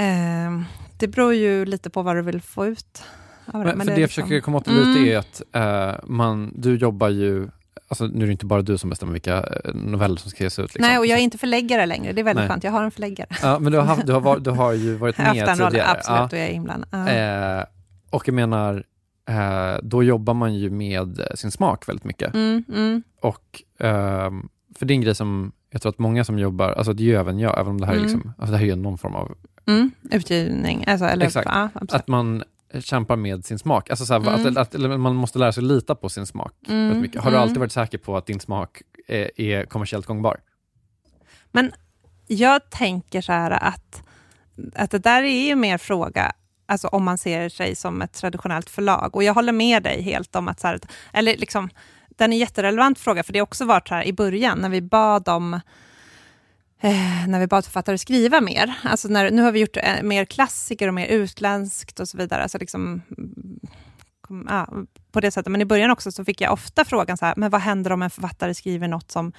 eh, det beror ju lite på vad du vill få ut. Men, men, för det, det jag liksom... försöker komma åt lite mm. är att eh, man, du jobbar ju Alltså, nu är det inte bara du som bestämmer vilka eh, noveller som ska ges ut. Liksom. Nej, och jag är inte förläggare längre. Det är väldigt Nej. skönt. Jag har en förläggare. Ja, men du har, haft, du har, du har ju varit med tidigare. Roll, absolut, ja. och jag är inblandad. Ja. Eh, och jag menar, eh, då jobbar man ju med sin smak väldigt mycket. Mm, mm. Och eh, för din grej som jag tror att många som jobbar, alltså det är ju även jag, även om det här är, mm. liksom, alltså det här är någon form av mm, utgivning. Alltså, eller, Exakt. Ja, att man kämpar med sin smak. Alltså så här, mm. att, att, man måste lära sig lita på sin smak. Mm. Mycket. Har du alltid mm. varit säker på att din smak är, är kommersiellt gångbar? Men jag tänker så här att, att det där är ju mer fråga alltså om man ser sig som ett traditionellt förlag. Och jag håller med dig helt om att, så här, eller liksom, den är en jätterelevant fråga, för det har också varit så här i början, när vi bad om eh, när vi bad författare skriva mer. Alltså när, nu har vi gjort eh, mer klassiker och mer utländskt och så vidare. Alltså liksom, kom, på det sättet. Men i början också så fick jag ofta frågan, så här, men vad händer om en författare skriver något som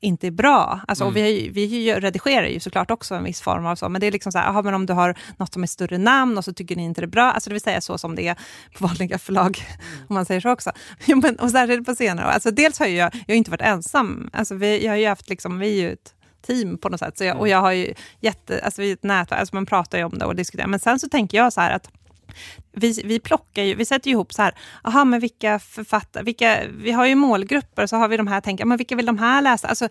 inte är bra? Alltså, mm. och vi, vi redigerar ju såklart också en viss form av så, men det är liksom så här, aha, men om du har något som är större namn och så tycker ni inte det är bra, alltså det vill säga så som det är på vanliga förlag, mm. om man säger så också. men, och särskilt på senare alltså Dels har jag, jag har inte varit ensam, alltså vi, jag har ju haft, liksom, vi är ju ett team på något sätt. Så jag, och mm. jag har ju jätte, alltså vi är ett nätverk, alltså man pratar ju om det och diskuterar. Men sen så tänker jag så här att vi, vi plockar ju, vi sätter ihop så här, aha, men vilka författare, vilka, vi har ju målgrupper, så har vi de här, tänker, men vilka vill de här läsa? Alltså,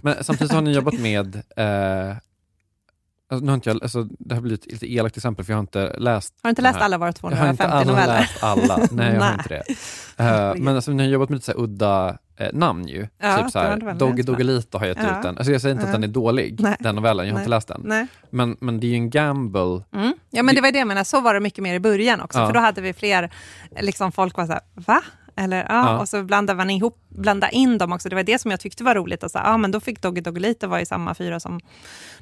men samtidigt har ni jobbat med eh, Alltså, nu har inte jag, alltså, det här blir ett lite elakt exempel, för jag har inte läst... Har du inte läst alla våra 250 noveller? Jag har inte läst alla, nej jag har inte det. Uh, men alltså, ni har jobbat med lite så udda eh, namn ju. Ja, typ såhär, Dogge Doggelito har gett ja. ut den. Alltså, jag säger inte ja. att den är dålig, nej. den novellen, jag har nej. inte läst den. Nej. Men, men det är ju en gamble. Mm. Ja men det var det jag menade, så var det mycket mer i början också, för då hade vi fler, liksom folk var såhär, va? Eller, ja, ja. Och så blandade man ihop, blanda in dem också. Det var det som jag tyckte var roligt. Alltså, ja, men då fick Dogge Doggelito vara i samma fyra som,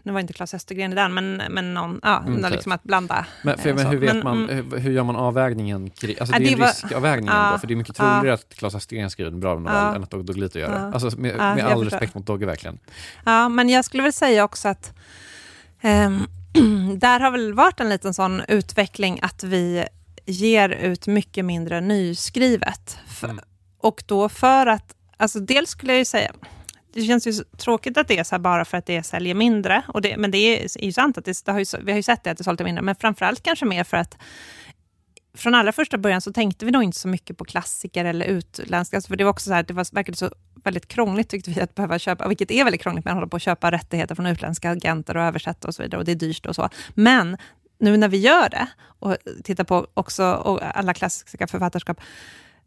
nu var inte Claes Östergren i den, men, men någon, ja, mm, liksom att blanda. Men, för, men hur, vet men, man, mm. hur, hur, gör man avvägningen? Alltså, det är det en var, riskavvägning ändå, för det är mycket troligare att Claes Östergren skriver en bra novell än att Dogge Doggelito gör det. Alltså, med, med all respekt mot Dogge verkligen. Ja, men jag skulle väl säga också att um, där har väl varit en liten sån utveckling att vi ger ut mycket mindre nyskrivet. Mm. Och då för att, alltså dels skulle jag ju säga, det känns ju tråkigt att det är så här bara för att det säljer mindre. Och det, men det är, ju sant, att det, det har ju, vi har ju sett det att det sålde mindre, men framförallt kanske mer för att från allra första början så tänkte vi nog inte så mycket på klassiker eller utländska. Alltså för det var också så här, det var, verkade så väldigt krångligt tyckte vi att behöva köpa, vilket är väldigt krångligt, men hålla på att köpa rättigheter från utländska agenter och översätta och så vidare. Och det är dyrt och så. Men nu när vi gör det och tittar på också alla klassiska författarskap,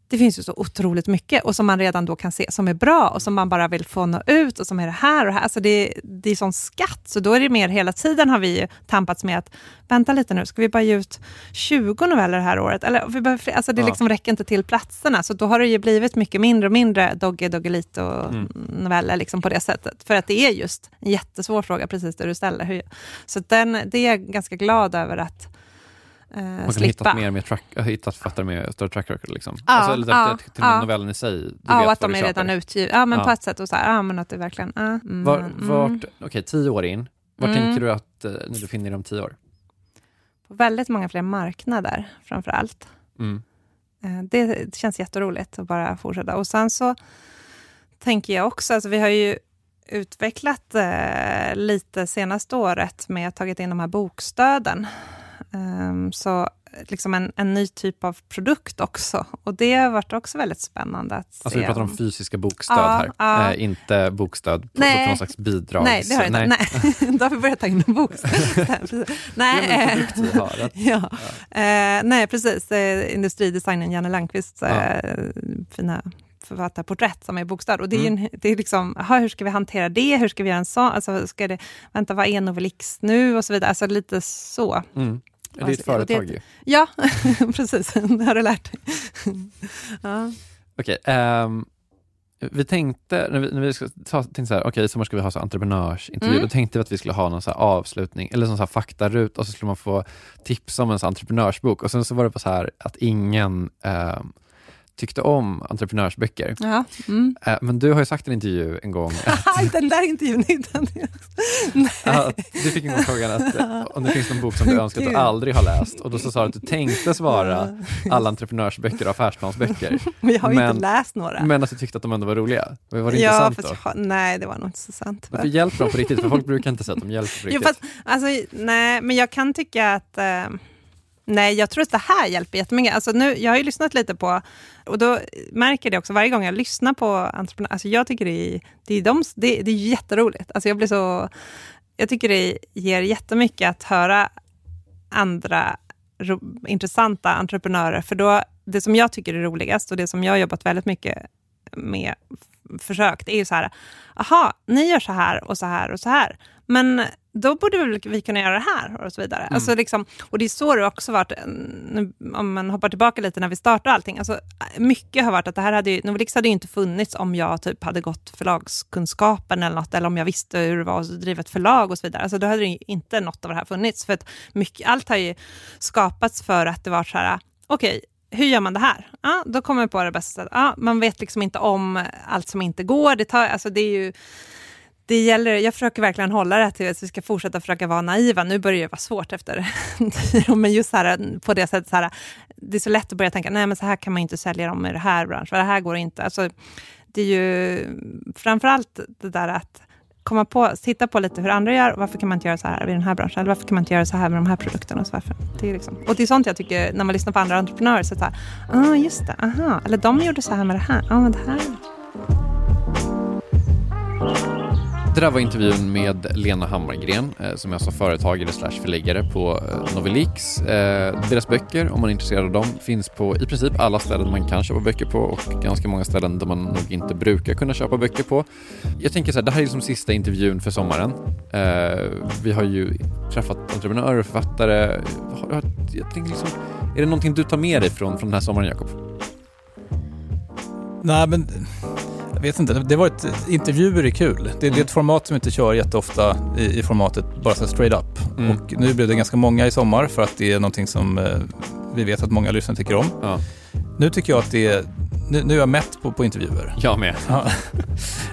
det finns ju så otroligt mycket och som man redan då kan se som är bra och som man bara vill få nå ut och som är det här och det här. Alltså det, det är sån skatt, så då är det mer hela tiden har vi tampats med att vänta lite nu, ska vi bara ge ut 20 noveller det här året? Eller, vi behöver, alltså det ja. liksom räcker inte till platserna, så då har det ju blivit mycket mindre och mindre Dogge Doggelito-noveller mm. liksom på det sättet. För att det är just en jättesvår fråga, precis det du ställer. Så den, det är jag ganska glad över att Man kan slippa. hitta mer med track, hitta författare med större track record. Liksom. Ja, alltså, ja, till ja. novellen i sig. ja, och att de är redan utgivna. Ja, men ja. på ett sätt. Och så här, ja, men att det verkligen... Ja. Mm, var, vart, mm. Okay, tio år in. Var mm. tänker du att eh, ni befinner er om tio år? På väldigt många fler marknader, framför allt. Mm. Eh, det, det känns jätteroligt att bara fortsätta. Och sen så tänker jag också, alltså vi har ju utvecklat eh, lite senaste året med att tagit in de här bokstöden. Um, så liksom en, en, ny typ av produkt också. Och det har varit också väldigt spännande att alltså, se. Vi pratar om fysiska bokstöd ja, här, ja. Äh, inte bokstöd på, nej. på någon slags bidrag. Nej, det har jag inte. Nej. Då har vi börjat ta in bokstöd. nej, vi har. Att, ja. ja. Uh, nej, precis. Uh, industridesignen Janne Landqvists uh, fina författarporträtt som är bokstäver. Och det är, mm. en, det är liksom, aha, hur ska vi hantera det? Hur ska vi göra en sån? Alltså, ska det, vänta, vad är Novelix nu? Och så vidare. Alltså lite så. Mm. Det är ett företag ju. Ja, precis. Det har du lärt dig. ja. Okej. Okay, um, ehm, vi tänkte, när vi, när vi ska ta, tänkte så här, okej, okay, i sommar ska vi ha så entreprenörsintervju, Mm. då tänkte vi att vi skulle ha någon så avslutning, eller sån så här faktarut, och så skulle man få tips om en så entreprenörsbok, och sen så var det bara så här att ingen eh, tyckte om entreprenörsböcker. Ja. Mm. Eh, men du har ju sagt i en intervju en gång att, den där intervjun, den, nej. att du fick en gång frågan att, om det finns någon bok som du önskar att du aldrig har läst, och då så sa du att du tänkte svara alla entreprenörsböcker och affärsplansböcker, Men jag har ju Men- inte läst några. men att du tyckte att de ändå var roliga. Var det ja, intressant fast då? jag, nej, det var nog inte så sant. Varför hjälper de på riktigt? För folk brukar inte säga att de hjälper på Jo, riktigt. fast, alltså, nej, men jag kan tycka att... Eh, nej, jag tror att det här hjälper jättemycket. Alltså, nu, jag har ju lyssnat lite på, och då märker det också varje gång jag lyssnar på entreprenörer. Alltså, jag tycker det är, det, är de, det, det är jätteroligt. Alltså, jag, blir så, jag tycker det ger jättemycket att höra andra ro, intressanta entreprenörer. För då, det som jag tycker är roligast och det som jag har jobbat väldigt mycket med försökt, är ju så här, aha, ni gör så här och så här och så här, men då borde vi kunna göra det här och så vidare. Mm. Alltså liksom, och det är så det också varit, eh, om man hoppar tillbaka lite när vi startade allting, alltså, mycket har varit att det här hade ju, Novelix hade ju inte funnits om jag typ hade gått förlagskunskapen eller något, eller om jag visste hur det var att driva ett förlag och så vidare. Alltså, då hade det ju inte något av det här funnits, för att mycket, allt har ju skapats för att det var så här, okej, hur gör man det här? Ja, då kommer jag på det bästa sättet. Ja, man vet liksom inte om allt som inte går. Det, tar, alltså det är ju, det gäller, jag försöker verkligen hålla det till att vi ska fortsätta försöka vara naiva. Nu börjar det vara svårt efter men just här, på det sättet, så här, det är så lätt att börja tänka, nej men så här kan man inte sälja dem i det här branschen, det här går inte. Alltså, det är ju framförallt det där att komma på, titta på lite hur andra gör, varför kan man inte göra så här i den här branschen, eller varför kan man inte göra så här med de här produkterna, och så varför? Det är liksom, och det är sånt jag tycker, när man lyssnar på andra entreprenörer, så så här, ah just det, aha, eller de gjorde så här med det här, ja ah, men det här det där var intervjun med Lena Hammargren, eh, som är alltså företagare slash förläggare på eh, Novelix. Eh, deras böcker, om man är intresserad av dem, finns på i princip alla ställen man kan köpa böcker på och ganska många ställen där man nog inte brukar kunna köpa böcker på. Jag tänker så här, det här är liksom sista intervjun för sommaren. Vi har ju träffat entreprenörer och författare. Jag tänker liksom, är det någonting du tar med dig från, från den här sommaren, Jakob? Nej, men vet inte. Det var ett, intervjuer är kul. Det, det är ett format som inte kör jätteofta i, i formatet bara så straight up. Mm. Och nu blev det ganska många i sommar för att det är någonting som eh, vi vet att många lyssnare tycker om. Ja. Nu tycker jag att det är, nu, nu är jag mätt på, på intervjuer. Jag med. Ja.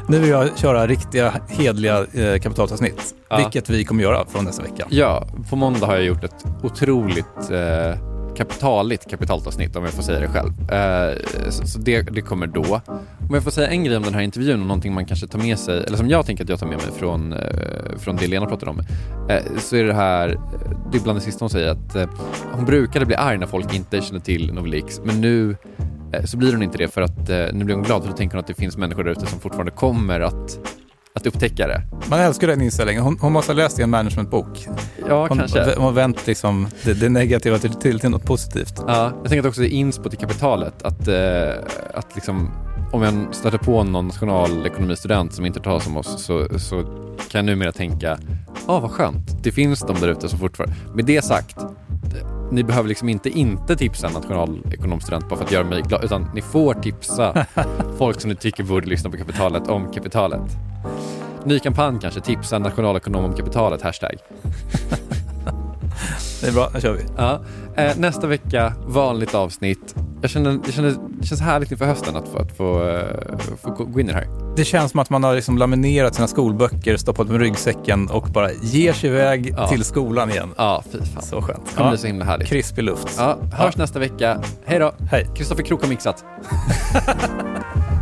nu vill jag köra riktiga, hedliga eh, kapitalavsnitt. Ja. Vilket vi kommer göra från nästa vecka. Ja, på måndag har jag gjort ett otroligt eh, kapitaligt kapitalavsnitt om jag får säga det själv. Eh, så det, det kommer då. Om jag får säga en grej om den här intervjun och någonting man kanske tar med sig, eller som jag tänker att jag tar med mig från, eh, från det Lena pratade om, eh, så är det här, det är bland det sista hon säger, att hon brukade bli arg när folk inte känner till Novelix, men nu så blir hon inte det för att nu blir hon glad för då tänker hon att det finns människor där ute som fortfarande kommer att, att upptäcka det. Man älskar den inställningen. Hon, hon måste ha läst i en managementbok. Ja, Hon, kanske. hon har vänt liksom det, det negativa till, till, till något positivt. Ja, jag tänker att också det är inspo till kapitalet. Att, eh, att liksom, om jag stöter på någon nationalekonomistudent som inte talar som oss så, så kan jag numera tänka, ja vad skönt, det finns de där ute som fortfarande... Med det sagt, ni behöver liksom inte inte tipsa en nationalekonomstudent bara för att göra mig glad, utan ni får tipsa folk som ni tycker borde lyssna på kapitalet om kapitalet. Ny kampanj kanske, tipsa en nationalekonom om kapitalet, hashtag. Det är bra, nu kör vi. Ja. Eh, nästa vecka, vanligt avsnitt. Jag känner, jag känner, det känns härligt inför hösten att få, att få, eh, få gå in i det här. Det känns som att man har liksom laminerat sina skolböcker, stoppat med ryggsäcken och bara ger sig iväg Ja. till skolan igen. Ja, fy fan. Så skönt. Det kommer bli så himla härligt. Krispig luft. Ja, hörs nästa vecka. Hej då! Hej. Kristoffer Krook har mixat.